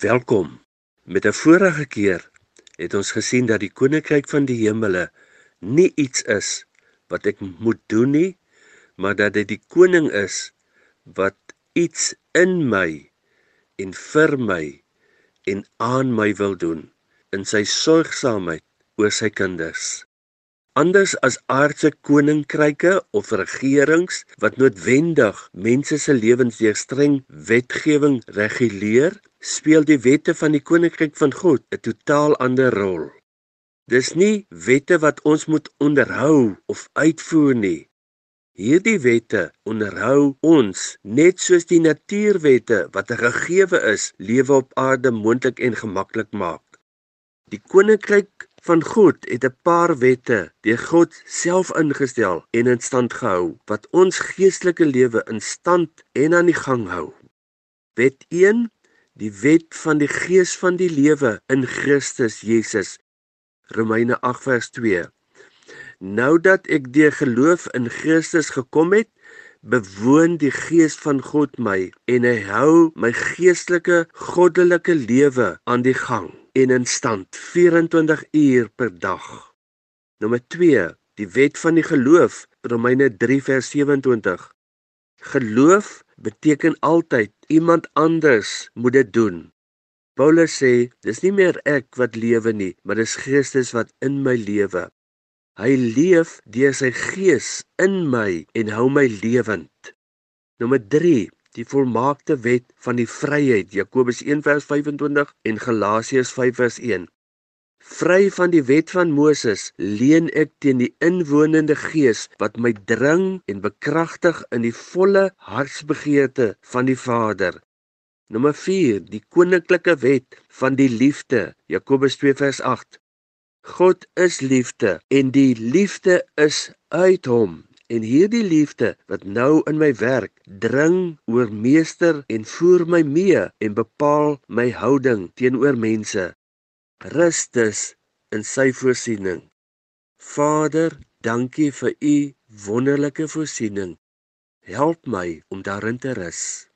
Welkom. Met 'n vorige keer het ons gesien dat die koninkryk van die hemele nie iets is wat ek moet doen nie, maar dat dit die koning is wat iets in my en vir my en aan my wil doen in sy sorgsaamheid oor sy kinders. Anders as aardse koninkryke of regerings wat noodwendig mense se lewens deur streng wetgewing reguleer, speel die wette van die koninkryk van God 'n totaal ander rol. Dis nie wette wat ons moet onderhou of uitvoer nie. Hierdie wette onderhou ons net soos die natuurwette wat 'n gegewe is, lewe op aarde moontlik en gemaklik maak. Die koninkryk van God het 'n paar wette deur God self ingestel en in stand gehou wat ons geestelike lewe in stand en aan die gang hou. Wet 1: Die wet van die gees van die lewe in Christus Jesus. Romeine 8:2. Nou dat ek deur geloof in Christus gekom het, bewoon die gees van God my en hy hou my geestelike goddelike lewe aan die gang en in stand 24 uur per dag. Nommer 2, die wet van die geloof, Romeine 3 vers 27. Geloof beteken altyd iemand anders moet dit doen. Paulus sê, dis nie meer ek wat lewe nie, maar dis Christus wat in my lewe. Hy leef deur sy gees in my en hou my lewend. Nommer die volmaakte wet van die vryheid Jakobus 1:25 en Galasiërs 5:1 Vry van die wet van Moses leen ek teen die inwonende gees wat my dring en bekragtig in die volle hartsbegeerte van die Vader. Nommer 4 die koninklike wet van die liefde Jakobus 2:8 God is liefde en die liefde is uit hom. En hierdie liefde wat nou in my werk dring oor meester en voer my mee en bepaal my houding teenoor mense. Rustus in sy voorsiening. Vader, dankie vir u wonderlike voorsiening. Help my om daarin te rus.